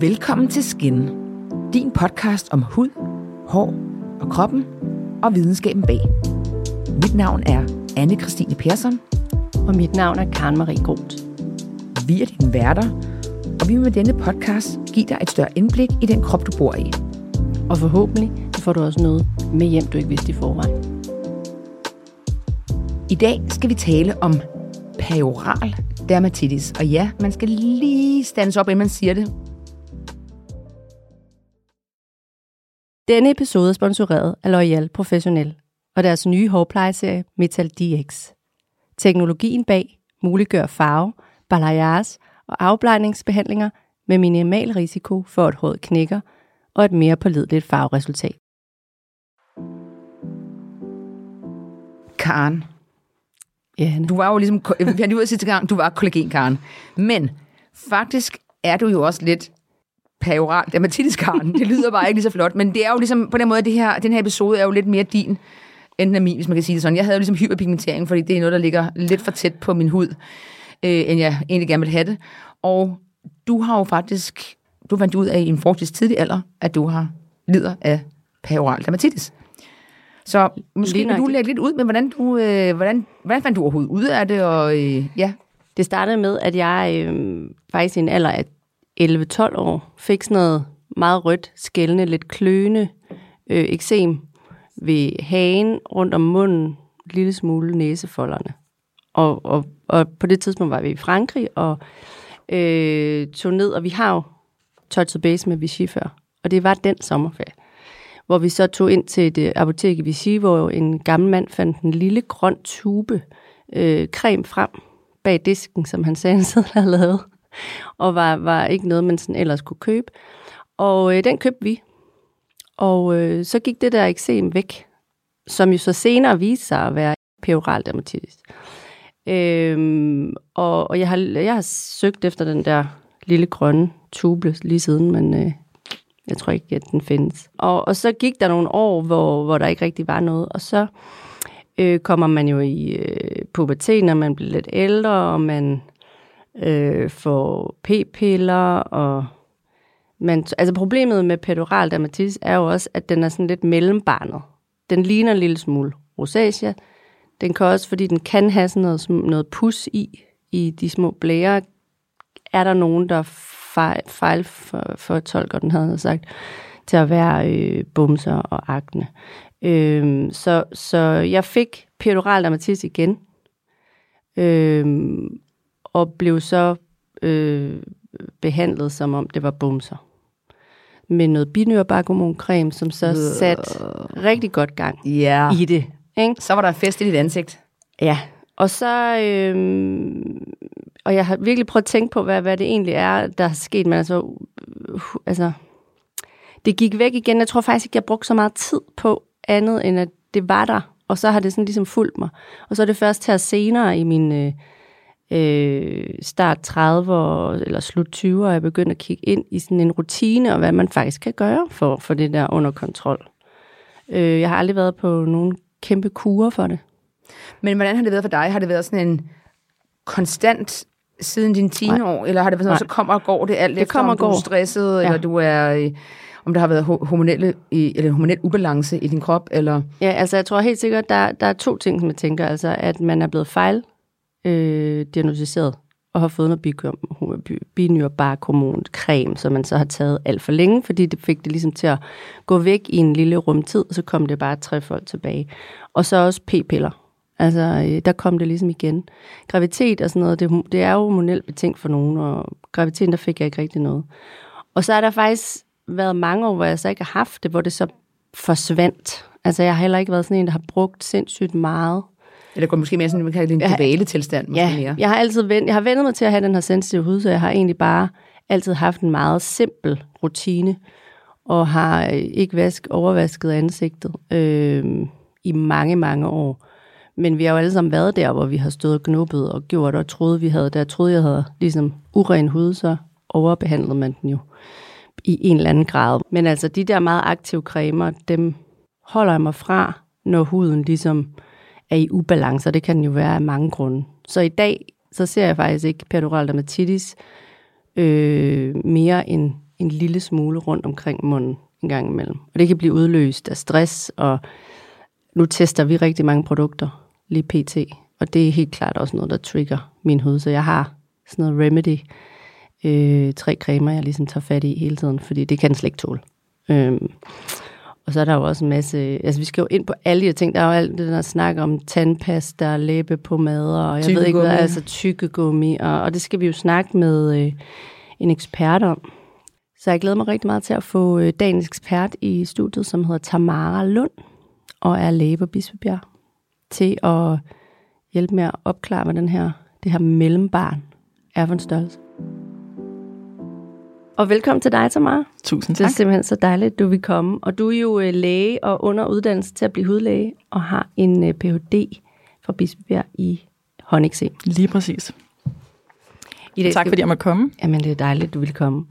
Velkommen til Skin, din podcast om hud, hår og kroppen og videnskaben bag. Mit navn er anne Christine Persson. Og mit navn er Karen Marie Groth. Vi er dine værter, og vi vil med denne podcast give dig et større indblik i den krop, du bor i. Og forhåbentlig får du også noget med hjem, du ikke vidste i forvejen. I dag skal vi tale om perioral dermatitis. Og ja, man skal lige stands op, inden man siger det. Denne episode er sponsoreret af L'Oreal Professionel og deres nye hårplejeserie Metal DX. Teknologien bag muliggør farve, balayage og afblejningsbehandlinger med minimal risiko for, at håret knækker og et mere pålideligt farveresultat. Karen, Ja, du var jo ligesom, vi fandt ud af sidste gang, du var kollagen, Karen. Men faktisk er du jo også lidt perioral dermatitis, Karen. Det lyder bare ikke lige så flot, men det er jo ligesom, på den måde, det her, den her episode er jo lidt mere din, end den er min, hvis man kan sige det sådan. Jeg havde jo ligesom hyperpigmentering, fordi det er noget, der ligger lidt for tæt på min hud, øh, end jeg egentlig gerne vil have det. Og du har jo faktisk, du fandt ud af i en forholdsvis tidlig alder, at du har lider af perioral dermatitis. Så måske Lige vil du lægge lidt ud med, hvordan du, øh, hvordan, hvordan fandt du overhovedet ud af det, og øh, ja, Det startede med, at jeg øh, faktisk i en alder af 11-12 år fik sådan noget meget rødt, skældende, lidt kløende øh, eksem ved hagen, rundt om munden, en lille smule næsefolderne. Og, og, og på det tidspunkt var vi i Frankrig og øh, tog ned, og vi har jo touched base med Vichy før. Og det var den sommerferie, hvor vi så tog ind til et øh, apotek i Vichy, hvor en gammel mand fandt en lille grøn tube øh, creme frem bag disken, som han sagde, han havde lavet. Og var, var ikke noget, man sådan ellers kunne købe. Og øh, den købte vi. Og øh, så gik det der eksem væk, som jo så senere viste sig at være perioral dermatitis. Øhm, og og jeg, har, jeg har søgt efter den der lille grønne tube lige siden, men øh, jeg tror ikke, at den findes. Og, og så gik der nogle år, hvor, hvor der ikke rigtig var noget, og så øh, kommer man jo i øh, puberteten, når man bliver lidt ældre, og man øh, får p-piller, og man, altså problemet med pedoral dermatitis er jo også, at den er sådan lidt mellembarnet. Den ligner en lille smule rosacea. Den kan også, fordi den kan have sådan noget, noget pus i, i de små blære, er der nogen, der fejl, fejl for, for tolker, den havde sagt, til at være øh, bumser og akne. Øhm, så, så jeg fik peroral dermatitis igen, øhm, og blev så øh, behandlet, som om det var bumser. Med noget binyrbarkhormoncreme, som så sat rigtig godt gang ja. i det. Ikke? så var der fest i dit ansigt. Ja, og så... Øhm, og jeg har virkelig prøvet at tænke på, hvad, hvad det egentlig er, der er sket. Men altså, uh, altså, det gik væk igen. Jeg tror faktisk ikke, jeg brugte så meget tid på andet, end at det var der. Og så har det sådan ligesom fulgt mig. Og så er det først her senere i min øh, øh, start 30'er eller slut 20'er, jeg begyndte at kigge ind i sådan en rutine, og hvad man faktisk kan gøre for, for det der under kontrol. Øh, jeg har aldrig været på nogen kæmpe kurer for det. Men hvordan har det været for dig? Har det været sådan en konstant siden dine teenår, eller har det været sådan, Nej. så kommer og går det alt Det efter, kommer om og du er går. stresset, Ja. eller du er, om der har været ho- hormonelle, eller hormonel ubalance i din krop, eller... Ja, altså jeg tror helt sikkert, der, der er to ting, som jeg tænker. Altså, at man er blevet fejl øh, diagnostiseret og har fået noget binyrbarkhormoncreme, som man så har taget alt for længe, fordi det fik det ligesom til at gå væk i en lille rumtid, og så kom det bare trefold tilbage. Og så også p-piller. Altså, øh, der kom det ligesom igen. Gravitet og sådan noget, det, det er jo hormonelt betinget for nogen, og graviteten, der fik jeg ikke rigtig noget. Og så er der faktisk været mange år, hvor jeg så ikke har haft det, hvor det så forsvandt. Altså, jeg har heller ikke været sådan en, der har brugt sindssygt meget. Eller går måske mere sådan, man kan kalde det en dvale tilstand, måske Ja, mere. jeg har altid vendt, jeg har vendt mig til at have den her sensitive hud, så jeg har egentlig bare altid haft en meget simpel rutine, og har øh, ikke vask, overvasket ansigtet øh, i mange, mange år. Men vi har jo alle sammen været der, hvor vi har stået og knuppet og gjort og troede, vi havde, der troede jeg havde ligesom uren hud, så overbehandlede man den jo i en eller anden grad. Men altså de der meget aktive cremer, dem holder jeg mig fra, når huden ligesom er i ubalance, og det kan den jo være af mange grunde. Så i dag, så ser jeg faktisk ikke peroral dermatitis øh, mere end, en lille smule rundt omkring munden en gang imellem. Og det kan blive udløst af stress, og nu tester vi rigtig mange produkter lige pt. Og det er helt klart også noget, der trigger min hud. Så jeg har sådan noget remedy, øh, tre cremer, jeg ligesom tager fat i hele tiden, fordi det kan den slet ikke tåle. Øhm, og så er der jo også en masse, altså vi skal jo ind på alle de her ting, der er jo alt det der snak om tandpasta, læbepomade, og jeg ved ikke hvad, altså tykkegummi, og, og det skal vi jo snakke med øh, en ekspert om. Så jeg glæder mig rigtig meget til at få øh, dagens ekspert i studiet, som hedder Tamara Lund, og er læge på Bispebjerg, til at hjælpe med at opklare, hvad den her, det her mellembarn er for en størrelse. Og velkommen til dig, Tamara. Tusind Det er tak. simpelthen så dejligt, at du vil komme. Og du er jo øh, læge og under uddannelse til at blive hudlæge, og har en øh, Ph.D. fra Bispebjerg i håndeksem. Lige præcis. I dag Tak skal fordi jeg måtte komme. Jamen, det er dejligt, at du vil komme.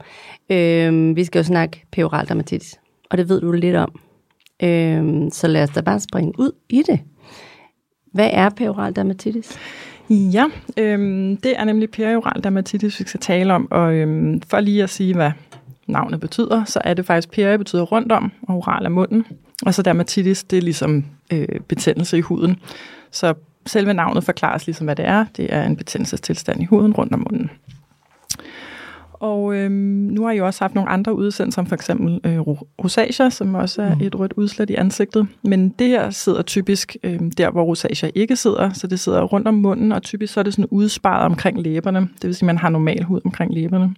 Øhm, vi skal jo snakke peoral dermatitis, og det ved du lidt om. Øhm, så lad os da bare springe ud i det. Hvad er peoral dermatitis? Ja, øhm, det er nemlig perioral dermatitis, vi skal tale om. Og øhm, for lige at sige, hvad navnet betyder, så er det faktisk peri betyder rundt om, og oral er munden. Og så dermatitis, det er ligesom øh, betændelse i huden. Så selve navnet forklares ligesom, hvad det er. Det er en betændelsestilstand i huden rundt om munden. Og øhm, nu har jeg også haft nogle andre udsendelser, som for eksempel øh, ro- rosacea, som også er et rødt udslæt i ansigtet. Men det her sidder typisk øhm, der, hvor rosacea ikke sidder, så det sidder rundt om munden, og typisk så er det sådan udsparet omkring læberne. Det vil sige, at man har normal hud omkring læberne.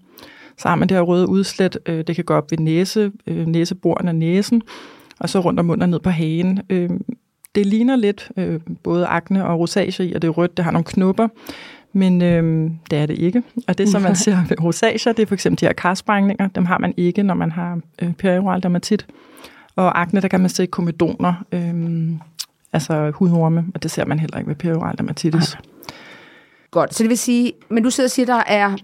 Så har man det her røde udslæt, øh, det kan gå op ved næse, øh, næseboren af næsen, og så rundt om munden og ned på hagen. Øh, det ligner lidt øh, både akne og rosacea i, og det er rødt, det har nogle knopper, men øh, det er det ikke. Og det, som man ser ved rosacea, det er for eksempel de her karsprængninger. Dem har man ikke, når man har øh, perioral dermatit. Og akne, der kan man se komedoner, øh, altså hudorme, og det ser man heller ikke ved perioral dermatitis. Godt, så det vil sige, men du sidder og siger, der er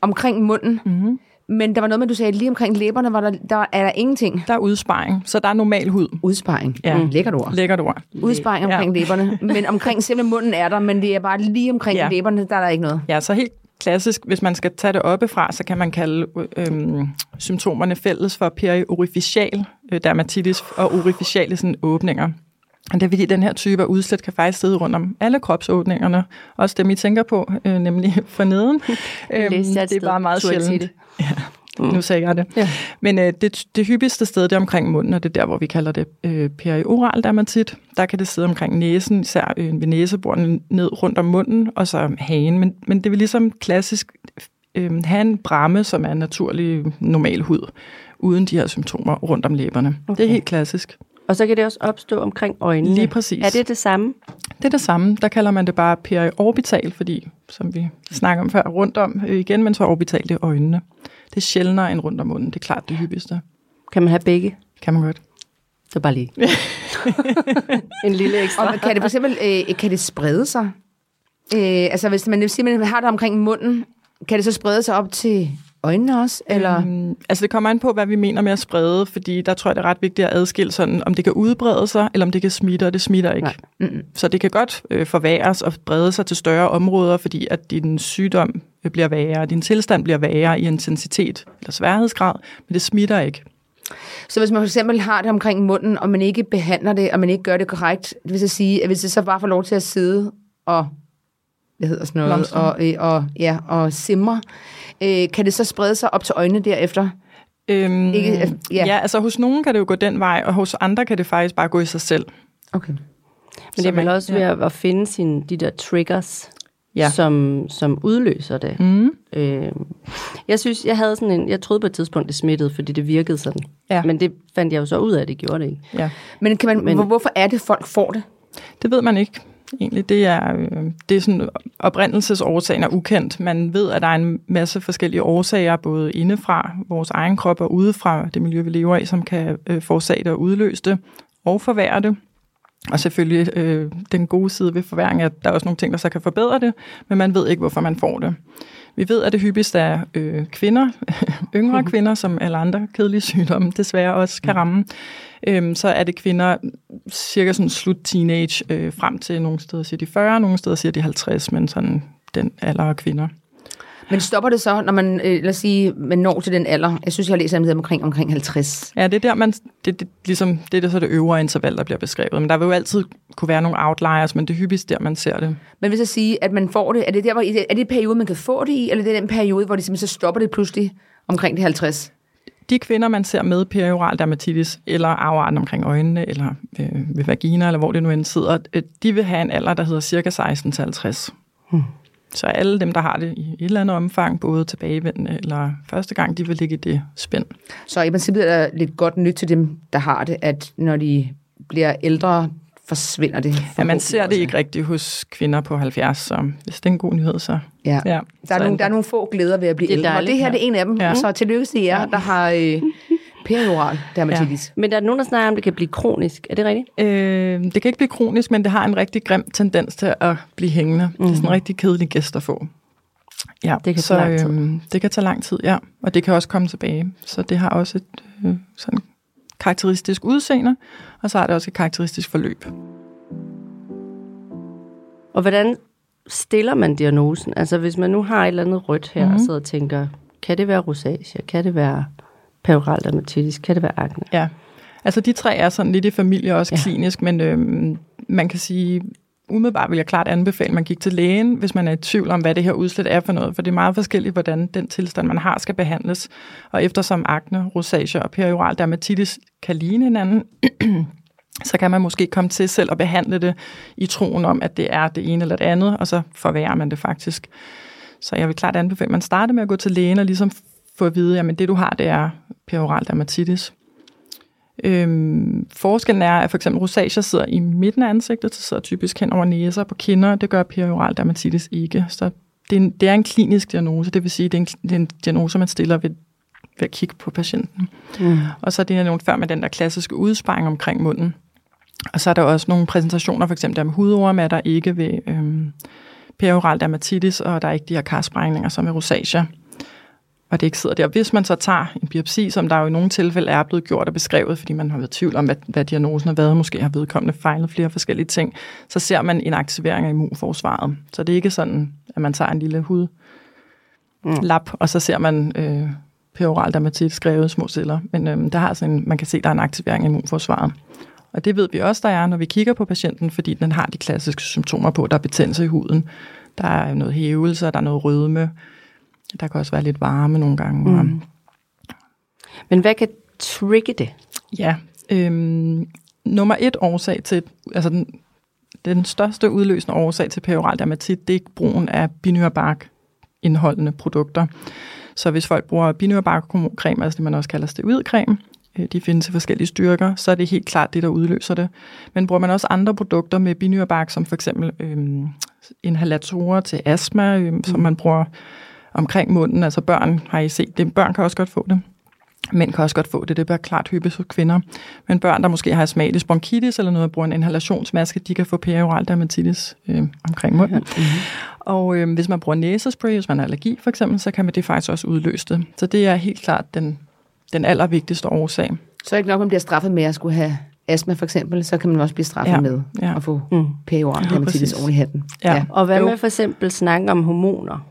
omkring munden, Mm-hmm. Men der var noget med, du sagde, lige omkring læberne, var der, der er der ingenting. Der er udsparing, så der er normal hud. Udsparing. Ja. Mm, lækkert ord. Lækkert ord. Udsparing omkring Ja. læberne, men omkring selve munden er der, men det er bare lige omkring Ja. læberne, der er der ikke noget. Ja, så helt klassisk, hvis man skal tage det oppefra, så kan man kalde øhm, symptomerne fælles for periorificial øh, dermatitis og orificiale sådan, åbninger. Og det er fordi, den her type af udslæt kan faktisk sidde rundt om alle kropsåbningerne. Også dem, I tænker på, øh, nemlig for neden. Øhm, det er sted. bare meget sjældent. Ja, nu sagde jeg det. Ja. Men øh, det, det hyppigste sted, det er omkring munden, og det er der, hvor vi kalder det øh, perioral dermatit. Der kan det sidde omkring næsen, især øh, ved næseborene ned rundt om munden, og så hagen. Men, men det vil ligesom klassisk øh, have en bramme, som er en naturlig, normal hud, uden de her symptomer rundt om læberne. Okay. Det er helt klassisk. Og så kan det også opstå omkring øjnene. Lige præcis. Er det det samme? Det er det samme. Der kalder man det bare periorbital, fordi, som vi snakker om før, rundt om øh, igen, men så orbital, det er øjnene. Det er sjældnere end rundt om munden. Det er klart det hyppigste. Kan man have begge? Kan man godt. Så bare lige. en lille ekstra. Og kan det for eksempel, øh, kan det sprede sig? Øh, altså hvis man siger, man har det omkring munden, kan det så sprede sig op til øjnene også? Eller? Øhm, altså det kommer an på, hvad vi mener med at sprede, fordi der tror jeg, det er ret vigtigt at adskille sådan, om det kan udbrede sig, eller om det kan smitte, og det smitter ikke. Så det kan godt øh, forværres og brede sig til større områder, fordi at din sygdom øh, bliver værre, din tilstand bliver værre i intensitet eller sværhedsgrad, men det smitter ikke. Så hvis man for eksempel har det omkring munden, og man ikke behandler det, og man ikke gør det korrekt, det vil så sige, at hvis det så bare får lov til at sidde og, hvad hedder sådan noget, og, øh, og, ja, og simre, øh, kan det så sprede sig op til øjnene derefter? Øhm, Ikke- altså, ja. ja. ja, altså hos nogen kan det jo gå den vej, og hos andre kan det faktisk bare gå i sig selv. Okay. Men det er vel man- også ved at, at finde sine, de der triggers, Ja. som, som udløser det. Mm. Øh, jeg synes, jeg havde sådan en, jeg troede på et tidspunkt, det smittede, fordi det virkede sådan. Ja. Men det fandt jeg jo så ud af, at det gjorde det ikke. Ja. Men, kan man, Men, Men- hvor, hvorfor er det, folk får det? Det ved man ikke. Egentlig, det er, øh, det er sådan, oprindelsesårsagen er ukendt. Man ved, at der er en masse forskellige årsager, både indefra vores egen krop og udefra det miljø, vi lever i, som kan øh, forårsage det og udløse det og forværre det. Og selvfølgelig øh, den gode side ved forværing er, at der er også nogle ting, der så kan forbedre det, men man ved ikke, hvorfor man får det. Vi ved, at det hyppigst er øh, kvinder, yngre kvinder, som alle andre kedelige sygdomme desværre også kan ramme. Øhm, så er det kvinder cirka sådan slut teenage øh, frem til nogle steder siger de 40, nogle steder siger de 50, men sådan den alder af kvinder. Men stopper det så, når man, øh, lad os sige, man når til den alder? Jeg synes, jeg har læst om omkring, omkring 50. Ja, det er der, man, det, det, ligesom, det er det, så det øvre interval, der bliver beskrevet. Men der vil jo altid kunne være nogle outliers, men det er hyppigst der, man ser det. Men hvis jeg sige, at man får det, er det, der, hvor, er det en periode, man kan få det i, eller det er den periode, hvor det simpelthen så stopper det pludselig omkring det 50? De kvinder, man ser med perioral dermatitis, eller afarten omkring øjnene, eller øh, ved vagina, eller hvor det nu end sidder, øh, de vil have en alder, der hedder cirka 16-50. Hmm. Så alle dem, der har det i et eller andet omfang, både tilbagevendende eller første gang, de vil ligge i det spænd. Så i princippet er der lidt godt nyt til dem, der har det, at når de bliver ældre, forsvinder det. Ja, man ser det ikke rigtigt hos kvinder på 70, så hvis det er en god nyhed, så... Ja. ja der, er nogle, der er nogle få glæder ved at blive det ældre, og det her ja. det er en af dem. Ja. Så tillykke til jer, ja. der har øh, perioral dermatitis. Ja. Men der er nogen, der snakker om, at det kan blive kronisk. Er det rigtigt? Øh, det kan ikke blive kronisk, men det har en rigtig grim tendens til at blive hængende. Mm. Det er sådan en mhm. rigtig kedelig gæst at få. Ja, det kan så, tage lang tid. Øh, det kan tage lang tid, ja. Og det kan også komme tilbage. Så det har også et øh, sådan karakteristisk udseende, og så har det også et karakteristisk forløb. Og hvordan stiller man diagnosen? Altså hvis man nu har et eller andet rødt her, mm-hmm. og sidder og tænker, kan det være rosacea? Kan det være perioral dermatitis? Kan det være akne? Ja, altså de tre er sådan lidt i familie også ja. klinisk, men øhm, man kan sige, umiddelbart vil jeg klart anbefale, at man gik til lægen, hvis man er i tvivl om, hvad det her udslæt er for noget, for det er meget forskelligt, hvordan den tilstand, man har, skal behandles. Og eftersom akne, rosacea og perioral dermatitis kan ligne hinanden, så kan man måske komme til selv at behandle det i troen om, at det er det ene eller det andet, og så forværrer man det faktisk. Så jeg vil klart anbefale, at man starter med at gå til lægen og ligesom få at vide, at det du har, det er perioral dermatitis. Øhm, forskellen er, at for eksempel rosacea sidder i midten af ansigtet, så sidder typisk hen over næser på kinder, det gør perioral dermatitis ikke. Så det er, en, det er en klinisk diagnose, det vil sige, det er en, det er en diagnose, man stiller ved, ved at kigge på patienten. Mm. Og så er det nogle før med den der klassiske udsparing omkring munden. Og så er der også nogle præsentationer, for eksempel der med hudorm, er der ikke ved øhm, perioral dermatitis, og der er ikke de her karsprængninger som er rosacea og det ikke sidder der. Hvis man så tager en biopsi, som der jo i nogle tilfælde er blevet gjort og beskrevet, fordi man har været i tvivl om, hvad, hvad diagnosen har været, måske har vedkommende fejlet flere forskellige ting, så ser man en aktivering af immunforsvaret. Så det er ikke sådan, at man tager en lille mm. lap, og så ser man øh, peroral dermatitis skrevet små celler. Men øh, der har sådan en, man kan se, at der er en aktivering af immunforsvaret. Og det ved vi også, der er, når vi kigger på patienten, fordi den har de klassiske symptomer på, der er betændelse i huden. Der er noget hævelse, der er noget rødme, der kan også være lidt varme nogle gange. Mm. Men hvad kan trigge det? Ja, øhm, nummer et årsag til, altså den, den største udløsende årsag til peroral dermatit, det er brugen af binyrbark indholdende produkter. Så hvis folk bruger binyrbark-creme, altså det man også kalder steroidcreme, øh, de findes i forskellige styrker, så er det helt klart det, der udløser det. Men bruger man også andre produkter med binyrbark, som for eksempel øhm, inhalatorer til astma, øhm, mm. som man bruger omkring munden. Altså børn har I set det. Børn kan også godt få det. Mænd kan også godt få det, det er klart hyppigt hos kvinder. Men børn, der måske har astmatisk bronkitis eller noget, bruger en inhalationsmaske, de kan få perioral dermatitis øh, omkring munden. Ja. Mm-hmm. Og øh, hvis man bruger næsespray, hvis man har allergi for eksempel, så kan man det faktisk også udløse det. Så det er helt klart den, den allervigtigste årsag. Så er det ikke nok, at man bliver straffet med at skulle have astma for eksempel, så kan man også blive straffet ja. med ja. at få mm. perioral dermatitis ja, oven i hatten. Ja. ja. Og hvad med for eksempel snakke om hormoner?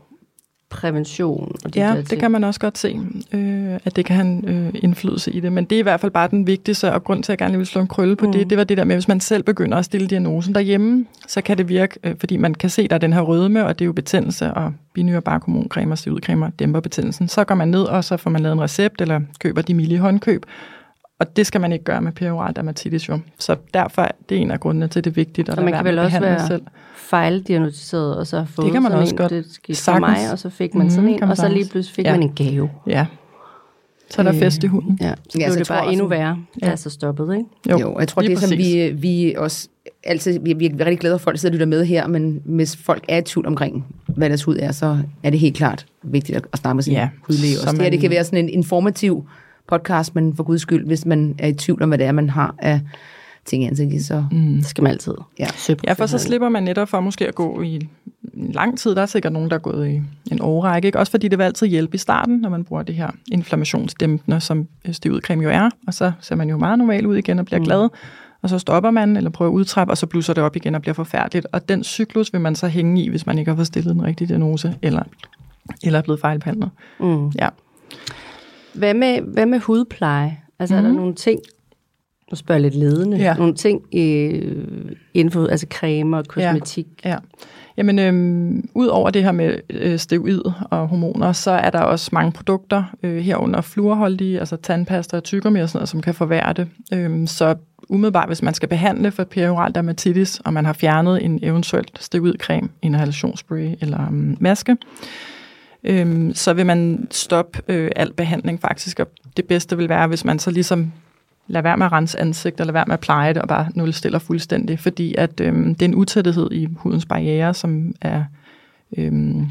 Prævention. Og de ja, det kan man også godt se, øh, at det kan have en øh, indflydelse i det. Men det er i hvert fald bare den vigtigste, og grund til, at jeg gerne vil slå en krølle på mm. det, det var det der med, hvis man selv begynder at stille diagnosen derhjemme, så kan det virke, øh, fordi man kan se, der er den her rødme, og det er jo betændelse, og binyre barkhormoncremer, steroidcremer dæmper betændelsen. Så går man ned, og så får man lavet en recept, eller køber de milde håndkøb, og det skal man ikke gøre med perioral dermatitis jo. Så derfor det er en af grundene til, at det er vigtigt at så man kan vel også være selv. fejldiagnostiseret, og så få det kan man også en, godt. det skete for mig, og så fik man mm, sådan en, og så lige pludselig fik ja. man en gave. Ja. Så er der øh, fest i hunden. Ja, så ja, blev det bare endnu værre, ja. da så stoppede, ikke? Jo, jo jeg tror, det er som vi, vi også altid, vi, vi er rigtig glade for, at folk sidder og lytter med her, men hvis folk er i tvivl omkring, hvad deres hud er, så er det helt klart vigtigt at, at snakke med sin ja, hudlæge også. Man, det, her, det kan være sådan en informativ podcast, men for guds skyld, hvis man er i tvivl om, hvad det er, man har af ting i ansigtet, så mm. skal man altid ja. Ja, for så slipper man netop for måske at gå i en lang tid. Der er sikkert nogen, der er gået i en årrække. Ikke? Også fordi det vil altid hjælpe i starten, når man bruger det her inflammationsdæmpende, som stivudcreme jo er. Og så ser man jo meget normalt ud igen og bliver mm. glad. Og så stopper man, eller prøver at udtrappe, og så blusser det op igen og bliver forfærdeligt. Og den cyklus vil man så hænge i, hvis man ikke har fået stillet den rigtige diagnose, eller eller er blevet fejlbehandlet. Mm. Ja. Hvad med, hvad med hudpleje? Altså, mm. er der nogle ting, nu spørger jeg lidt ledende, Ja. nogle ting øh, inden for, altså cremer, kosmetik? Ja. Jamen, øhm, ud over det her med øh, steroid og hormoner, så er der også mange produkter øh, herunder fluorholdige, altså tandpasta og tyggegummi og sådan noget, som kan forværre det. Øhm, så umiddelbart, hvis man skal behandle for perioral dermatitis, og man har fjernet en eventuelt steroidcreme, inhalationsspray eller um, maske, øhm, så vil man stoppe øh, al behandling faktisk. Og det bedste vil være, hvis man så ligesom lader være med at rense ansigt, eller være med at pleje det, og bare nulstiller fuldstændig, fordi at øhm, det er en utæthed i hudens barriere, som er øhm,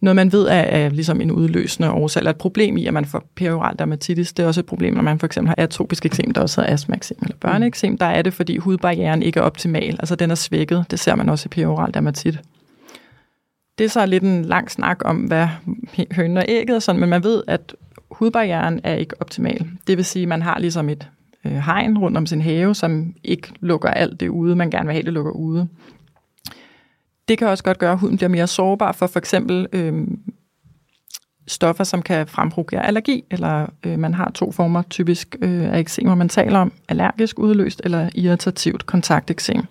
noget, man ved er, er ligesom en udløsende årsag, eller et problem i, at man får perioral dermatitis. Det er også et problem, når man for eksempel har atopisk eksem, der også hedder astmaeksem eller børneeksem. Der er det, fordi hudbarrieren ikke er optimal, altså den er svækket. Det ser man også i perioral dermatit. Det er så lidt en lang snak om, hvad hønen og ægget er sådan, men man ved, at hudbarrieren er ikke optimal. Det vil sige, at man har ligesom et øh, hegn rundt om sin have, som ikke lukker alt det ude, man gerne vil have, det lukker ude. Det kan også godt gøre, at huden bliver mere sårbar for for eksempel øh, stoffer, som kan fremprovokere allergi, eller øh, man har to former typisk øh, af eksemer, man taler om, allergisk udløst eller irritativt kontakteksem.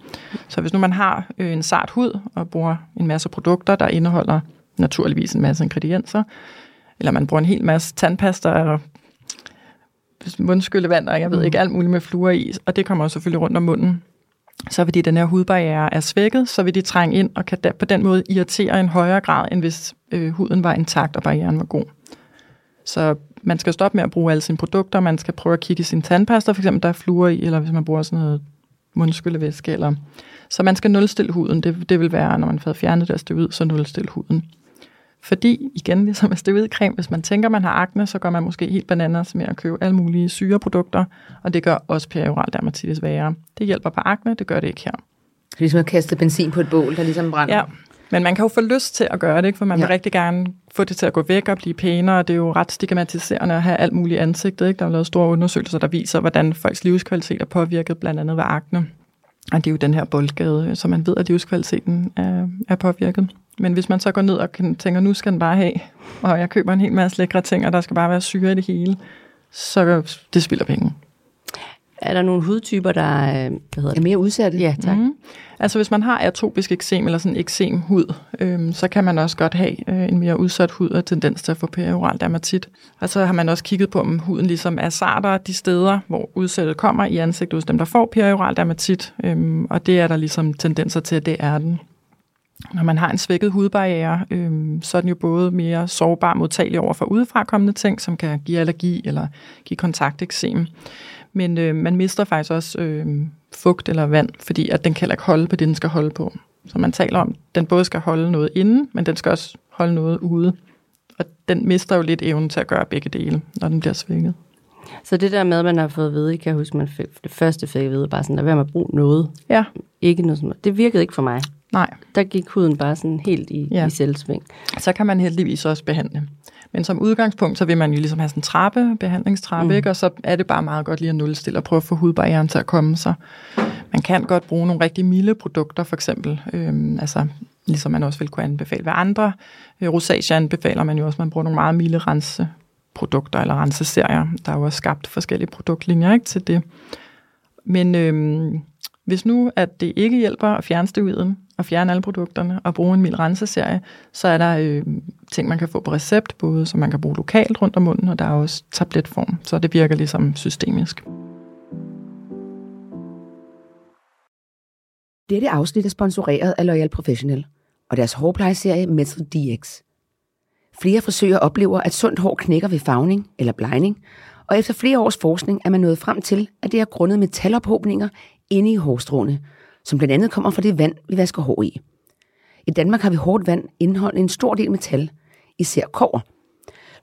Så hvis nu man har øh, en sart hud og bruger en masse produkter, der indeholder naturligvis en masse ingredienser, eller man bruger en hel masse tandpasta og mundskyllevand, og jeg ved ikke, alt muligt med fluor i, og det kommer selvfølgelig rundt om munden. Så fordi den her hudbarriere er svækket, så vil de trænge ind og kan på den måde irritere en højere grad, end hvis øh, huden var intakt og barrieren var god. Så man skal stoppe med at bruge alle sine produkter, man skal prøve at kigge i sin tandpasta, for eksempel der er fluor i, eller hvis man bruger sådan noget mundskyllevæske, eller så man skal nulstille huden. Det, det vil være, når man får fjernet det ud, så nulstille huden. Fordi, igen, ligesom med steroidcreme, hvis man tænker, man har akne, så går man måske helt bananas med at købe alle mulige syreprodukter, og det gør også perioral dermatitis værre. Det hjælper på akne, det gør det ikke her. Det er ligesom at kaste benzin på et bål, der ligesom brænder. Ja, men man kan jo få lyst til at gøre det, ikke? for man ja. vil rigtig gerne få det til at gå væk og blive pænere, og det er jo ret stigmatiserende at have alt muligt ansigtet. Ikke? Der er lavet store undersøgelser, der viser, hvordan folks livskvalitet er påvirket, blandt andet ved akne. Og det er jo den her boldgade, så man ved, at livskvaliteten er, er påvirket. Men hvis man så går ned og tænker, nu skal den bare have, og jeg køber en hel masse lækre ting, og der skal bare være syre i det hele, så det spilder penge. Er der nogle hudtyper, der er, hvad hedder Er mere udsatte? det? Ja, tak. Mm. Altså hvis man har atopisk eksem eller sådan eksem hud, øhm, så kan man også godt have øh, en mere udsat hud og tendens til at få perioral dermatit. Og så har man også kigget på, om huden ligesom er sartere de steder, hvor udsættet kommer i ansigtet hos dem, der får perioral dermatit. Øhm, og det er der ligesom tendenser til, at det er den. Når man har en svækket hudbarriere, øhm, så er den jo både mere sårbar modtagelig over for udefrakommende ting, som kan give allergi eller give kontakteksem. Men øh, man mister faktisk også øh, fugt eller vand, fordi at den kan ikke holde på det, den skal holde på. Så man taler om, at den både skal holde noget inde, men den skal også holde noget ude. Og den mister jo lidt evnen til at gøre begge dele, når den bliver svækket. Så det der med, at man har fået at vide, kan jeg huske, man fik, det første fik at vide, bare sådan, at være med at bruge noget. Ja, Ikke noget sådan noget. Det virkede ikke for mig. nej. Der gik huden bare sådan helt i, ja. i selvsving. Så kan man heldigvis også behandle. Men som udgangspunkt, så vil man jo ligesom have sådan en trappe, behandlingstrappe, mm. ikke? og så er det bare meget godt lige at nulstille og prøve at få hudbarrieren til at komme sig. Man kan godt bruge nogle rigtig milde produkter, for eksempel. Øhm, altså, ligesom man også vil kunne anbefale ved andre. Øh, rosacea anbefaler man jo også, at man bruger nogle meget milde renseprodukter eller renseserier. Der er jo også skabt forskellige produktlinjer ikke, til det. Men øhm, hvis nu, at det ikke hjælper at fjerne steroiden, at fjerne alle produkterne, og bruge en mild renseserie, så er der øh, ting, man kan få på recept, både som man kan bruge lokalt rundt om munden, og der er også tabletform, så det virker ligesom systemisk. Dette afsnit er sponsoreret af Loyal Professional og deres hårplejeserie Method DX. Flere frisører oplever, at sundt hår knækker ved farvning eller blegning, og efter flere års forskning er man nået frem til, at det er grundet metalophobninger inde i hårstråene, som blandt andet kommer fra det vand, vi vasker hår i. I Danmark har vi hårdt vand indeholdende en stor del metal, især kover.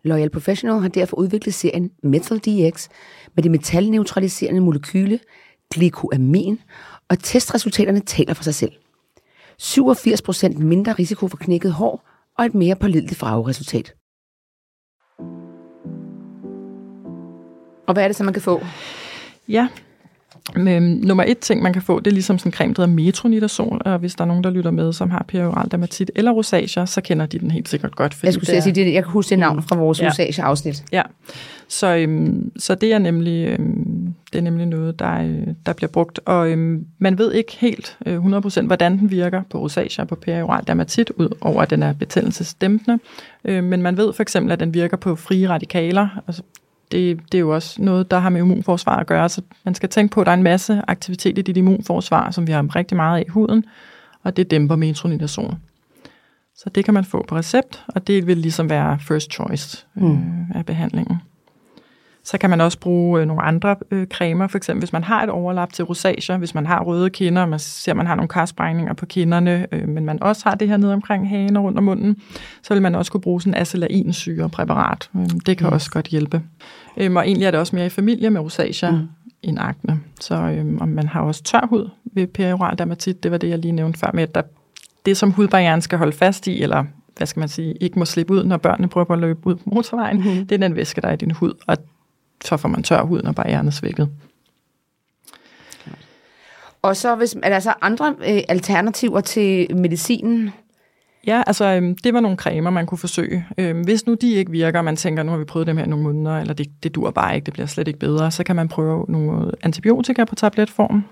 Loyal Professional har derfor udviklet serien Metal DX med det metalneutraliserende molekyle glykoamin, og testresultaterne taler for sig selv. 87% mindre risiko for knækket hår og et mere pålideligt farveresultat. Og hvad er det så, man kan få? Ja, men, nummer et ting, man kan få, det er ligesom sådan en creme, der hedder metronidazol, og hvis der er nogen, der lytter med, som har perioral dermatit eller rosacea, så kender de den helt sikkert godt. Jeg skulle det sige, det, jeg kan huske det navn fra vores Ja. rosacea-afsnit. Ja, så, øhm, så det er nemlig øhm, det er nemlig noget, der, øh, der bliver brugt. Og øhm, man ved ikke helt øh, 100% hvordan den virker på rosacea og på perioral dermatit, ud over at den er betændelsesdæmpende. Øh, men man ved for eksempel, at den virker på frie radikaler. Altså, det, det er jo også noget, der har med immunforsvar at gøre. Så man skal tænke på, at der er en masse aktivitet i dit immunforsvar, som vi har rigtig meget af i huden, og det dæmper metronidazol. Så det kan man få på recept, og det vil ligesom være first choice øh, Mm. af behandlingen. Så kan man også bruge øh, nogle andre øh, cremer, for eksempel hvis man har et overlap til rosacea, hvis man har røde kinder, man ser, man har nogle karsprængninger på kinderne, øh, men man også har det her nede omkring hagen og rundt om munden, så vil man også kunne bruge sådan en acelainsyre-præparat. Øh, det kan Yes. også godt hjælpe. Øh, og egentlig er det også mere i familie med rosacea Mm. mm. end akne. Så øh, og man har også tør hud ved perioral dermatit, det var det, jeg lige nævnte før med, at der, det som hudbarrieren skal holde fast i, eller hvad skal man sige, ikke må slippe ud, når børnene prøver at løbe ud på motorvejen, Mhm. det er den væske, der er i din hud, og så får man tør hud, når barrieren er svækket. Og så hvis, er der så andre øh, alternativer til medicinen? Ja, altså øhm, det var nogle cremer, man kunne forsøge. Øhm, hvis nu de ikke virker, og man tænker, nu har vi prøvet dem her i nogle måneder, eller det, det dur bare ikke, det bliver slet ikke bedre, så kan man prøve nogle antibiotika på tabletform.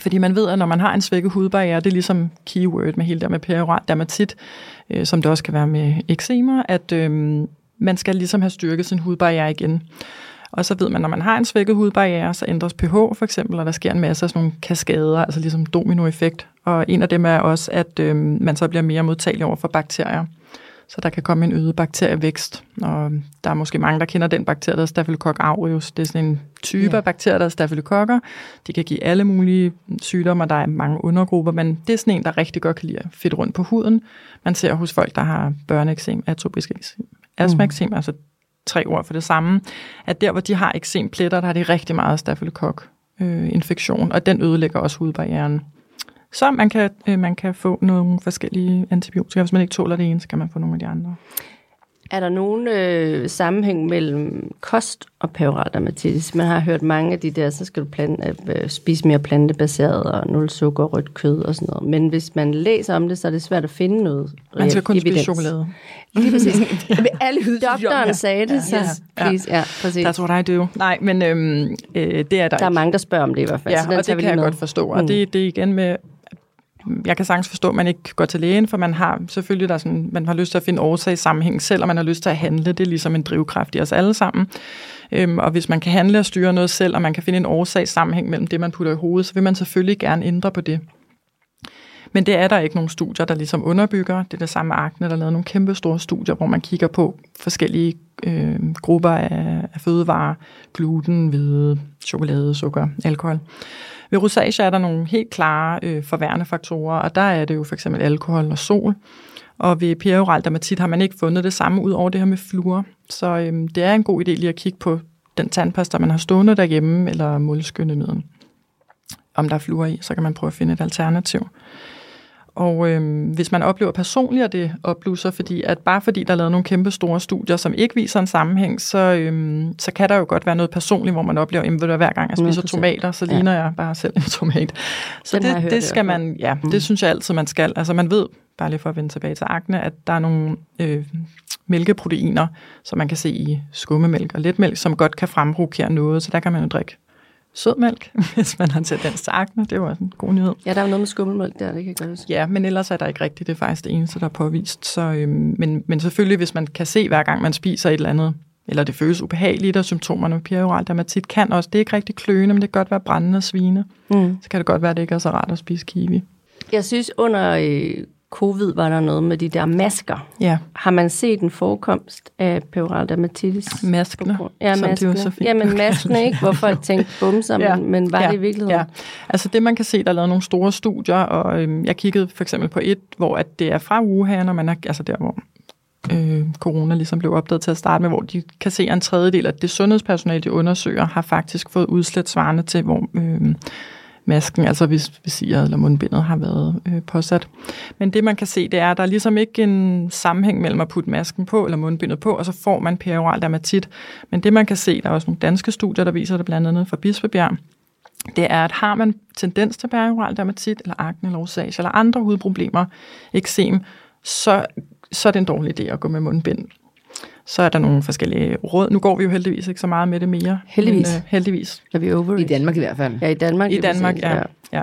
Fordi man ved, at når man har en svækket hudbarriere, det er ligesom keyword med hele der med perioral dermatit, øh, som det også kan være med eczema, at øhm, man skal ligesom have styrket sin hudbarriere igen. Og så ved man, når man har en svækket hudbarriere, så ændres pH for eksempel, og der sker en masse af sådan nogle kaskader, altså ligesom dominoeffekt. Og en af dem er også, at øhm, man så bliver mere modtagelig over for bakterier. Så der kan komme en øget bakterievækst. Og der er måske mange, der kender den bakterie, der er Staphylococcus aureus. Det er sådan en type Ja. af bakterier, der er stafylokokker. De kan give alle mulige sygdomme, og der er mange undergrupper, men det er sådan en, der rigtig godt kan lide at fedt rundt på huden. Man ser hos folk, der har børneeksem, atopisk eksem, astmaeksem, altså tre ord for det samme, at der, hvor de har eksempletter, der har de rigtig meget stafylokok øh, infektion, og den ødelægger også hudbarrieren. Så man kan, øh, man kan få nogle forskellige antibiotika. Hvis man ikke tåler det ene, så kan man få nogle af de andre. Er der nogen øh, sammenhæng mellem kost og perioral dermatitis? Man har hørt mange af de der, så skal du plante, øh, spise mere plantebaseret og nul sukker, rødt kød og sådan noget. Men hvis man læser om det, så er det svært at finde noget Man skal kun evidens. spise chokolade. Lige præcis. Med alle Doktoren sagde det, så Ja. please. Ja, præcis. That's what I do. Nej, men øhm, øh, det er der Der er ikke. mange, der spørger om det i hvert fald. Ja, så den og det kan jeg med. godt forstå. Og Mm. det, det er igen med, jeg kan sagtens forstå, at man ikke går til lægen, for man har selvfølgelig der sådan, man har lyst til at finde årsag sammenhæng selv, og man har lyst til at handle. Det er ligesom en drivkraft i os alle sammen. Øhm, og hvis man kan handle og styre noget selv, og man kan finde en årsag sammenhæng mellem det, man putter i hovedet, så vil man selvfølgelig gerne ændre på det. Men det er der ikke nogen studier, der ligesom underbygger. Det er det samme akne, der er lavet nogle kæmpe store studier, hvor man kigger på forskellige øh, grupper af, af fødevarer, gluten, hvede, chokolade, sukker, alkohol. Ved rosacea er der nogle helt klare øh, forværende faktorer, og der er det jo for eksempel alkohol og sol. Og ved perioral dermatit har man ikke fundet det samme ud over det her med fluor. Så øhm, det er en god idé lige at kigge på den tandpasta, man har stående derhjemme, eller målskyndemiddel. Om der er fluor i, så kan man prøve at finde et alternativ. Og øhm, hvis man oplever personligt, at det opblusser, fordi at bare fordi der er lavet nogle kæmpe store studier, som ikke viser en sammenhæng, så, øhm, så kan der jo godt være noget personligt, hvor man oplever, at hver gang jeg spiser 100%. tomater, så Ja. ligner jeg bare selv en tomat. Så Den det, det skal man, ja, Mm. det synes jeg altid, man skal. Altså man ved, bare lige for at vende tilbage til akne, at der er nogle øh, mælkeproteiner, som man kan se i skummemælk og letmælk, som godt kan fremprovokere noget, så der kan man jo drikke sødmælk, hvis man har tendens til akne. Det også en god nyhed. Ja, der er jo noget med skummelmælk der, det kan huske. Ja, men ellers er der ikke rigtigt. Det er faktisk det eneste, der er påvist. Så, øhm, men, men selvfølgelig, hvis man kan se, hver gang man spiser et eller andet, eller det føles ubehageligt, og symptomerne med perioral dermatit kan også, det er ikke rigtig kløende, men det kan godt være brændende og svine. Mm. Så kan det godt være, at det ikke er så rart at spise kiwi. Jeg synes, under øh, covid var der noget med de der masker. Ja, Har man set en forekomst af perioral dermatitis? maskene. Ja, som det jo maskene. så fint Jamen maskene, ikke? Hvor folk tænkte bumser, Ja. men, men var Ja. det i virkeligheden? Ja, altså det man kan se, der er lavet nogle store studier, og øhm, jeg kiggede for eksempel på et, hvor at det er fra Wuhan, og man er, altså der, hvor øh, corona ligesom blev opdaget til at starte med, hvor de kan se, at en tredjedel af det sundhedspersonale, de undersøger, har faktisk fået udslæt svarende til, hvor øh, masken, altså hvis visiret eller mundbindet har været øh, påsat. Men det man kan se, det er, at der er ligesom ikke en sammenhæng mellem at putte masken på eller mundbindet på, og så får man perioral dermatit. Men det man kan se, der er også nogle danske studier, der viser det blandt andet fra Bispebjerg, det er, at har man tendens til perioral dermatit, eller akne, eller rosacea, eller andre hudproblemer, eksem, så, så er det en dårlig idé at gå med mundbind. Så er der nogle forskellige råd. Nu går vi jo heldigvis ikke så meget med det mere. Heldigvis. Men, øh, heldigvis. Er vi over I? Danmark i hvert fald. Ja, i Danmark. I Danmark, ja. ja.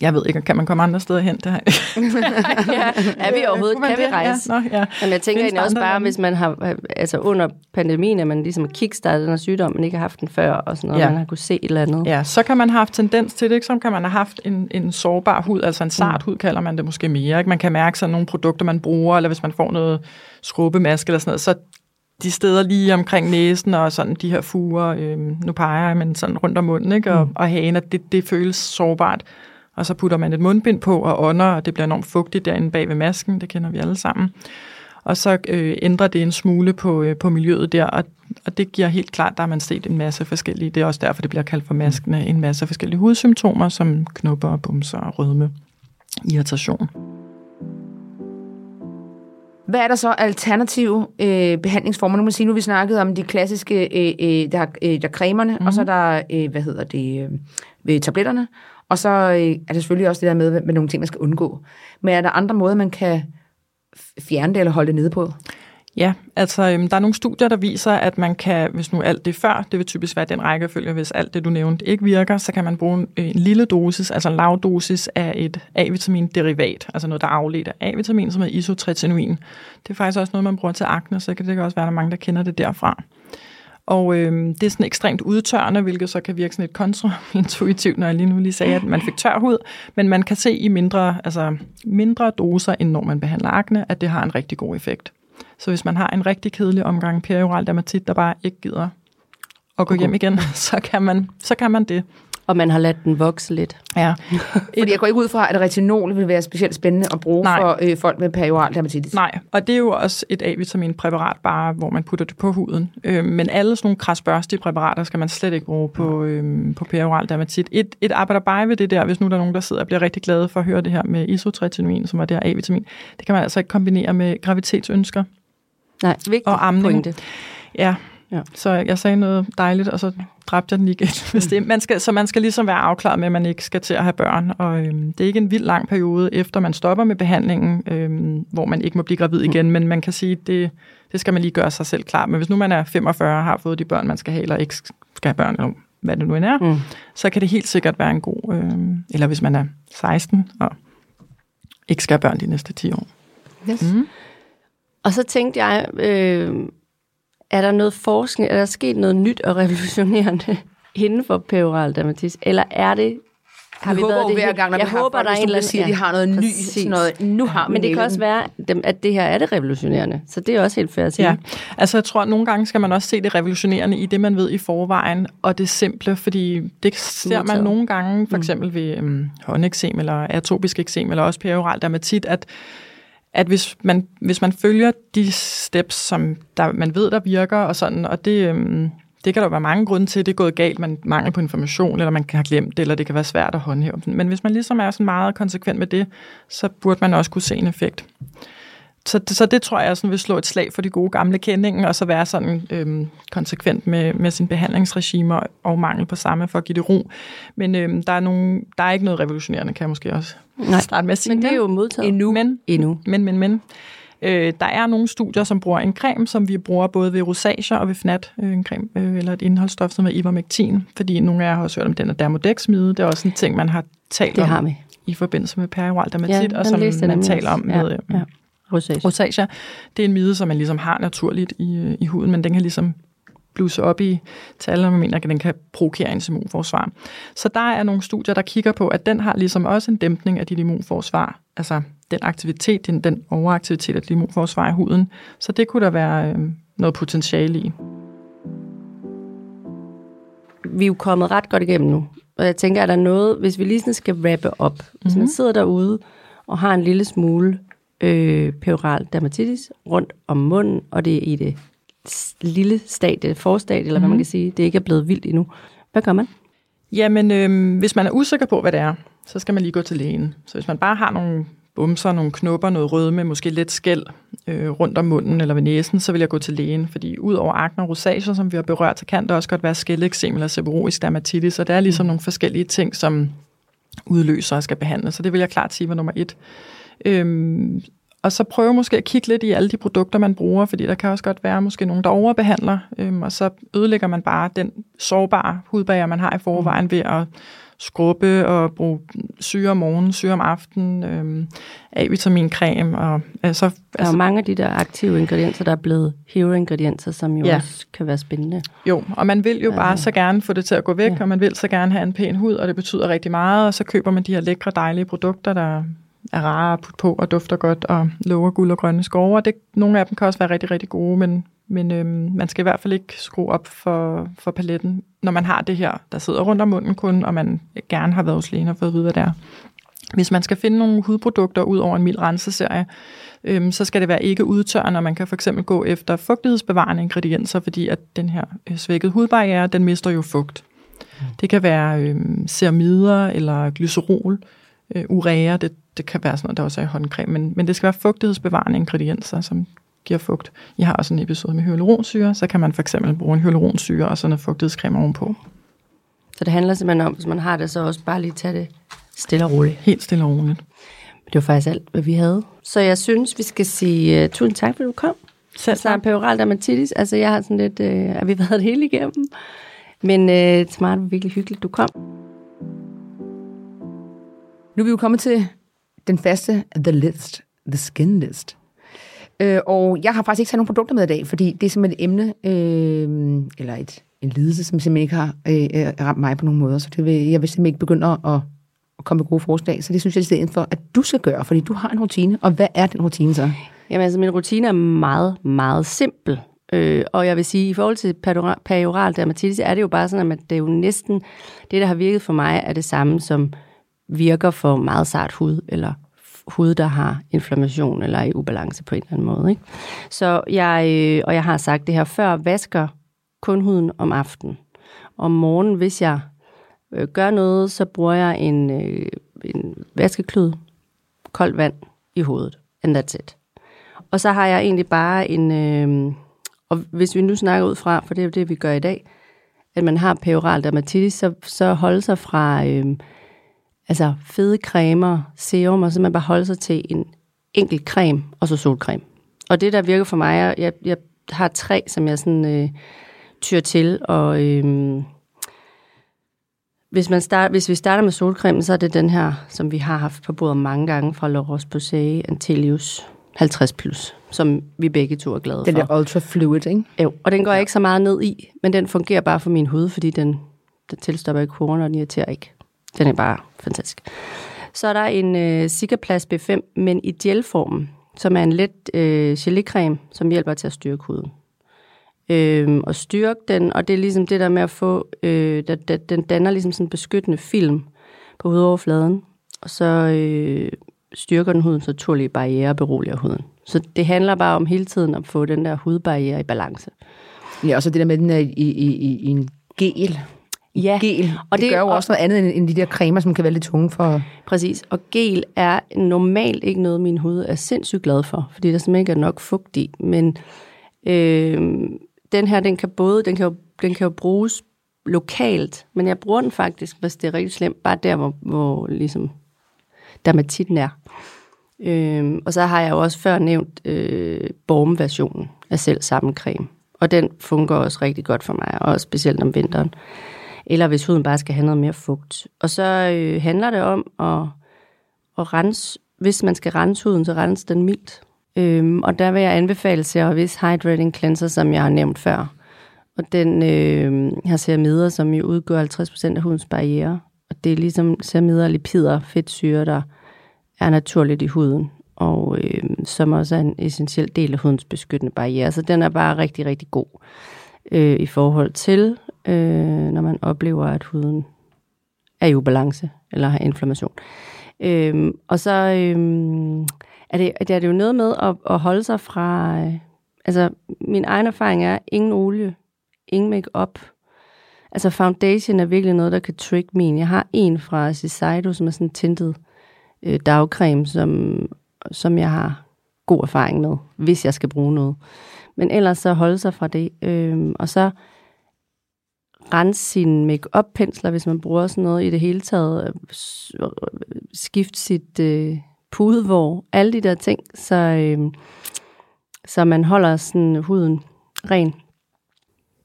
Jeg ved ikke, kan man komme andre steder hen? Det her? ja. Er vi overhovedet? Kan vi rejse? Ja, nå, ja. Jamen, jeg tænker egentlig der også bare, hvis man har, altså under pandemien, at man ligesom kickstartet den her sygdom, man ikke har haft den før, og sådan noget, Ja. man har kunne se et eller andet. Ja, så kan man have haft tendens til det, ikke? så kan man have haft en, en sårbar hud, altså en sart hud kalder man det måske mere. Ikke? Man kan mærke sådan nogle produkter, man bruger, eller hvis man får noget skrubbemaske eller sådan noget, så de steder lige omkring næsen og sådan de her fuger, øh, nu peger jeg, men sådan rundt om munden, ikke? Og, og hagen, at det, det føles sårbart. Og så putter man et mundbind på og ånder, og det bliver enormt fugtigt derinde bag ved masken, det kender vi alle sammen. Og så øh, ændrer det en smule på, øh, på miljøet der, og, og det giver helt klart, der har man set en masse forskellige, det er også derfor, det bliver kaldt for maskene, en masse forskellige hudsymptomer, som knupper, bumser, rødme, irritation. Hvad er der så alternative øh, behandlingsformer? Nu må man sige, nu vi snakket om de klassiske, øh, øh, der, øh, der er cremerne, mm-hmm. og så er der, øh, hvad hedder det, øh, tabletterne, og så øh, er det selvfølgelig også det der med, med nogle ting, man skal undgå. Men er der andre måder, man kan fjerne det eller holde det nede på? Ja, altså øhm, der er nogle studier, der viser, at man kan, hvis nu alt det før, det vil typisk være den rækkefølge, hvis alt det, du nævnte, ikke virker, så kan man bruge en, en lille dosis, altså en lav dosis af et A-vitamin-derivat, altså noget, der afleder afledt af A-vitamin, som er isotretinoin. Det er faktisk også noget, man bruger til akne, så kan det kan også være, at der er mange, der kender det derfra. Og øhm, det er sådan ekstremt udtørrende, hvilket så kan virke sådan lidt kontraintuitivt, når jeg lige nu lige sagde, at man fik tør hud. Men man kan se i mindre, altså mindre doser, end når man behandler akne, at det har en rigtig god effekt. Så hvis man har en rigtig kedelig omgang perioral dermatit, der bare ikke gider at gå hjem igen, så kan man, så kan man det. Og man har ladt den vokse lidt. Ja. Fordi jeg går ikke ud fra, at retinol vil være specielt spændende at bruge Nej. for øh, folk med perioral dermatitis. Nej, og det er jo også et A-vitaminpræparat, bare hvor man putter det på huden. Øh, men alle sådan nogle krasbørstige præparater skal man slet ikke bruge på, øh, på perioral dermatit. Et, et arbejder bare ved det der, hvis nu der er nogen, der sidder og bliver rigtig glade for at høre det her med isotretinoin, som er det her A-vitamin. Det kan man altså ikke kombinere med graviditetsønsker Nej, vigtig og amning. pointe. Ja. Ja. Så jeg sagde noget dejligt, og så dræbte jeg den igen. Hvis det, man skal, så man skal ligesom være afklaret med, at man ikke skal til at have børn. Og øhm, det er ikke en vild lang periode, efter man stopper med behandlingen, øhm, hvor man ikke må blive gravid igen. Men man kan sige, det, det skal man lige gøre sig selv klar. Men hvis nu man er 45 og har fået de børn, man skal have, eller ikke skal have børn, eller hvad det nu end er, Mm. så kan det helt sikkert være en god... Øhm, eller hvis man er 16 og ikke skal have børn de næste 10 år. Yes. Mm. Og så tænkte jeg, øh, er der noget forskning, er der sket noget nyt og revolutionerende inden for perioral dermatis, eller er det har vi, håber jo det hver gang, når jeg vi har håber, folk, der er en eller vil sige, at de har noget ny, præcis. sådan noget, nu har Men det kan også være, at det her er det revolutionerende. Så det er også helt fair at sige. Ja, altså jeg tror, at nogle gange skal man også se det revolutionerende i det, man ved i forvejen, og det simple, fordi det ser man nogle gange, for eksempel ved um, håndeksem eller atopisk eksem, eller også perioral dermatit, at at hvis man, hvis man følger de steps, som der, man ved, der virker, og sådan, og det, øhm, det kan der være mange grunde til, det er gået galt, man mangler på information, eller man kan have glemt det, eller det kan være svært at håndhæve. Men hvis man ligesom er sådan meget konsekvent med det, så burde man også kunne se en effekt. Så, så det tror jeg sådan vil slå et slag for de gode gamle kendinger, og så være sådan øhm, konsekvent med, med sin behandlingsregimer og mangel på samme for at give det ro. Men øhm, der, er nogle, der er ikke noget revolutionerende, kan jeg måske også Nej, starte med at sige. Men det er jo modtaget. Endnu. Men, Endnu. men, men, men. Øh, der er nogle studier, som bruger en creme, som vi bruger både ved rosacea og ved fnat, øh, en creme, øh, eller et indholdsstof, som er ivermectin, fordi nogle af jer har også hørt om den er dermodex-mide. Det er også en ting, man har talt Det om har vi. i forbindelse med perioral dermatit, Ja, og som man nemlig taler om Ja, med øh, ja. Rosacea. rosacea. Det er en mide, som man ligesom har naturligt i, øh, i huden, men den kan ligesom bluse op i tal, og man mener, at den kan provokere ens immunforsvar. Så der er nogle studier, der kigger på, at den har ligesom også en dæmpning af dit immunforsvar. Altså den aktivitet, den, den overaktivitet af dit immunforsvar i huden. Så det kunne der være øh, noget potentiale i. vi er jo kommet ret godt igennem nu. Og jeg tænker, er der noget, hvis vi lige sådan skal wrappe op. Hvis Mhm. man sidder derude og har en lille smule øh, perioral dermatitis rundt om munden, og det er i det lille stadie, forstadie, eller hvad Mhm. man kan sige, det ikke er blevet vildt endnu. Hvad gør man? Jamen, øh, hvis man er usikker på, hvad det er, så skal man lige gå til lægen. Så hvis man bare har nogle bumser, nogle knopper, noget rødme, måske lidt skæld øh, rundt om munden eller ved næsen, så vil jeg gå til lægen. Fordi ud over akne og rosager, som vi har berørt, så kan der også godt være skældeksem eller seborrhoisk dermatitis, og der er ligesom nogle forskellige ting, som udløser og skal behandles. Så det vil jeg klart sige var nummer et. Øhm, og så prøve måske at kigge lidt i alle de produkter, man bruger, fordi der kan også godt være måske nogen, der overbehandler, øhm, og så ødelægger man bare den sårbare hudbager, man har i forvejen ved at skrubbe og bruge syre om morgenen, syre om aftenen, øhm, A-vitamincreme. Og, altså, der er altså, mange af de der aktive ingredienser, der er blevet hero-ingredienser, som jo ja. også kan være spændende. Jo, og man vil jo ja. bare så gerne få det til at gå væk, ja. og man vil så gerne have en pæn hud, og det betyder rigtig meget, og så køber man de her lækre, dejlige produkter, der er rare at putte på og dufter godt og lover guld og grønne skove. Og det, nogle af dem kan også være rigtig, rigtig gode, men, men øhm, man skal i hvert fald ikke skrue op for, for paletten, når man har det her, der sidder rundt om munden kun, og man gerne har været hos lægen og fået at vide, hvad det er. Hvis man skal finde nogle hudprodukter ud over en mild renseserie, øhm, så skal det være ikke udtørrende, og man kan for eksempel gå efter fugtighedsbevarende ingredienser, fordi at den her øh, svækkede hudbarriere, den mister jo fugt. Mm. Det kan være øhm, ceramider eller glycerol, øh, urea, det, det kan være sådan noget, der også er i håndcreme, men, men det skal være fugtighedsbevarende ingredienser, som giver fugt. Jeg har også en episode med hyaluronsyre, så kan man for eksempel bruge en hyaluronsyre og sådan noget fugtighedscreme ovenpå. Så det handler simpelthen om, hvis man har det, så også bare lige tage det stille og roligt. Helt stille og roligt. Det var faktisk alt, hvad vi havde. Så jeg synes, vi skal sige uh, tusind tak, fordi du kom. Selv tak. Peoral dermatitis. Altså, jeg har sådan lidt, uh, at vi været det hele igennem. Men uh, smart var virkelig hyggeligt, du kom. Nu er vi jo kommet til den faste The List, The Skin List. Øh, og jeg har faktisk ikke taget nogen produkter med i dag, fordi det er simpelthen et emne, øh, eller et, en lidelse, som simpelthen ikke har øh, øh ramt mig på nogen måder. Så det vil, jeg vil simpelthen ikke begynde at, at komme med gode forslag. Så det synes jeg i stedet for, at du skal gøre, fordi du har en rutine. Og hvad er den rutine så? Jamen altså, min rutine er meget, meget simpel. Øh, og jeg vil sige, i forhold til perioral dermatitis, er det jo bare sådan, at det er jo næsten, det der har virket for mig, er det samme som virker for meget sart hud, eller hud, der har inflammation eller er i ubalance på en eller anden måde. Ikke? Så jeg, øh, og jeg har sagt det her før, vasker kun huden om aftenen. Om morgenen, hvis jeg øh, gør noget, så bruger jeg en, øh, en vaskeklud, koldt vand i hovedet. And that's it. Og så har jeg egentlig bare en... Øh, og hvis vi nu snakker ud fra, for det er jo det, vi gør i dag, at man har peoral dermatitis, så, så holde sig fra... Øh, altså fede cremer, serum, og så man bare holde sig til en enkelt creme, og så solcreme. Og det, der virker for mig, er, jeg, jeg har tre, som jeg sådan øh, tyr til, og øh, hvis, man start, hvis vi starter med solcreme, så er det den her, som vi har haft på bordet mange gange fra La Roche-Posay Antelius 50+, plus, som vi begge to er glade den for. Den er ultra fluid, ikke? Jo, og den går ja. ikke så meget ned i, men den fungerer bare for min hud, fordi den, den tilstopper ikke horen, og den irriterer ikke. Den er bare fantastisk. Så er der en øh, Sikkerplads B5, men i gelformen, som er en let øh, gelécreme, som hjælper til at styrke huden. Øh, og styrke den, og det er ligesom det der med at få, øh, der, der, den danner ligesom sådan en beskyttende film på hudoverfladen, og så øh, styrker den hudens naturlige barriere og beroliger huden. Så det handler bare om hele tiden at få den der hudbarriere i balance. Ja, og så det der med, den er i, i, i, i en gel, ja. gel. Og det, det gør jo og, også noget andet end de der cremer, som kan være lidt tunge for... Præcis, og gel er normalt ikke noget, min hud er sindssygt glad for, fordi der simpelthen ikke er nok fugt i. Men øh, den her, den kan både, den kan, jo, den kan jo bruges lokalt, men jeg bruger den faktisk, hvis det er rigtig slemt, bare der, hvor, hvor ligesom dermatitten er. Øh, og så har jeg jo også før nævnt øh, Borm-versionen af selv samme creme. Og den fungerer også rigtig godt for mig, og specielt om vinteren eller hvis huden bare skal have noget mere fugt. Og så øh, handler det om at, at rense, hvis man skal rense huden, så rense den mildt. Øhm, og der vil jeg anbefale Vis Hydrating Cleanser, som jeg har nævnt før. Og den øh, har ceramider, som jo udgør 50% af hudens barriere. Og det er ligesom ceramider, lipider, fedtsyre, der er naturligt i huden, og øh, som også er en essentiel del af hudens beskyttende barriere. Så den er bare rigtig, rigtig god øh, i forhold til øh, når man oplever, at huden er i ubalance eller har inflammation. Øh, og så øh, er, det, er det jo noget med at, at holde sig fra... Øh, altså, min egen erfaring er, ingen olie, ingen make-up. Altså, foundation er virkelig noget, der kan trick min. Jeg har en fra Shiseido, som er sådan tintet øh, dagcreme, som, som jeg har god erfaring med, hvis jeg skal bruge noget. Men ellers så holde sig fra det. Øh, og så rense sine make pensler hvis man bruger sådan noget i det hele taget. Øh, øh, skifte sit øh, pudevår, alle de der ting, så, øh, så man holder sådan huden ren.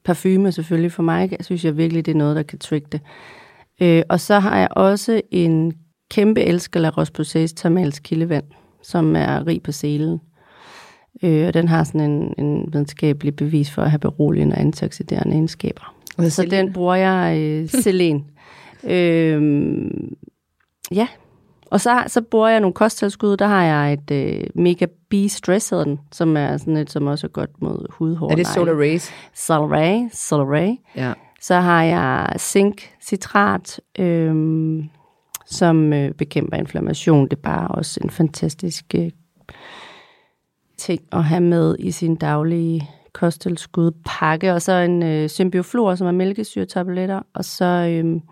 Parfume selvfølgelig for mig, jeg synes jeg virkelig, det er noget, der kan trigge det. Øh, og så har jeg også en kæmpe elsker La Roche-Posay's Thermals kildevand, som er rig på selen. Øh, og den har sådan en, en videnskabelig bevis for at have beroligende og antioxiderende egenskaber. Så den bruger jeg øh, selen. øh, ja, og så, så bruger jeg nogle kosttilskud. Der har jeg et øh, Mega B hedder den, som er sådan et, som også er godt mod hudhår. Er det Solar Rays? Solar Ray, Solar Ray. Ja. Så har jeg zink citrat, øh, som øh, bekæmper inflammation. Det er bare også en fantastisk øh, ting at have med i sin daglige kosttilskud pakke. Og så en øh, symbioflor, som er mælkesyretabletter, og så øh, en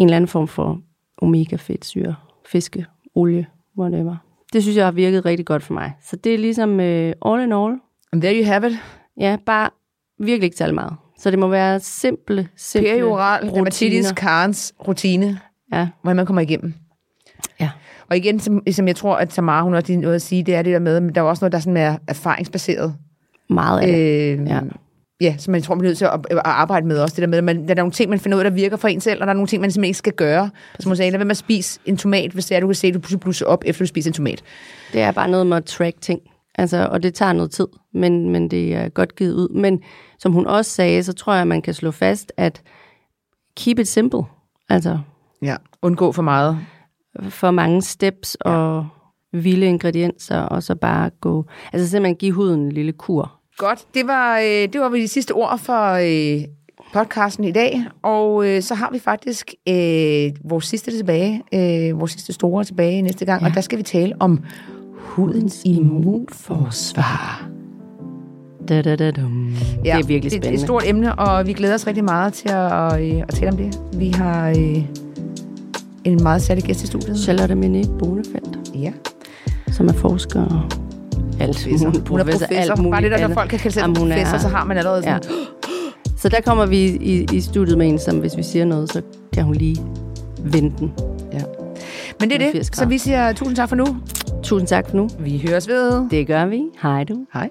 eller anden form for omega-fedtsyre, fiske, olie, whatever. Det synes jeg har virket rigtig godt for mig. Så det er ligesom øh, all in all. And there you have it. Ja, bare virkelig ikke særlig meget. Så det må være simple, simple Perioral dermatitis Karens rutine, Ja, hvordan man kommer igennem. ja. Og igen, som, som jeg tror, at Tamara, hun også lige noget at sige, det er det der med, men der er også noget, der er sådan mere erfaringsbaseret. Meget af det. Øh, Ja. ja. ja, som man tror, man er nødt til at, at arbejde med også. Det der med, at man, der er nogle ting, man finder ud af, der virker for en selv, og der er nogle ting, man simpelthen ikke skal gøre. Som hun sagde, lad være med at spise en tomat, hvis det er, du kan se, at du pludselig blusser op, efter du spiser en tomat. Det er bare noget med at track ting. Altså, og det tager noget tid, men, men det er godt givet ud. Men som hun også sagde, så tror jeg, at man kan slå fast, at keep it simple. Altså, Ja. Undgå for meget. for mange steps og vilde ingredienser, og så bare gå... Altså simpelthen give huden en lille kur. Godt, det var, øh, det var de sidste ord for øh, podcasten i dag, og øh, så har vi faktisk øh, vores sidste tilbage, øh, vores sidste store tilbage næste gang, ja. og der skal vi tale om hudens immunforsvar. Da, da, da, dum. det er virkelig Det er spændende. et stort emne, og vi glæder os rigtig meget til at, øh, at tale om det. Vi har øh, en meget særlig gæst i studiet. Charlotte Mene Bonefeldt, Ja, som er forsker og alt professor. muligt. Hun er professor. Bare det der, når folk kan kalde sig professor, er- så har man allerede Ja. sådan... Så der kommer vi i, i studiet med en, som hvis vi siger noget, så kan hun lige vende den. Ja. Men det er 80 det, så vi siger tusind tak for nu. Tusind tak for nu. Vi høres ved. Det gør vi. Hej du. Hej.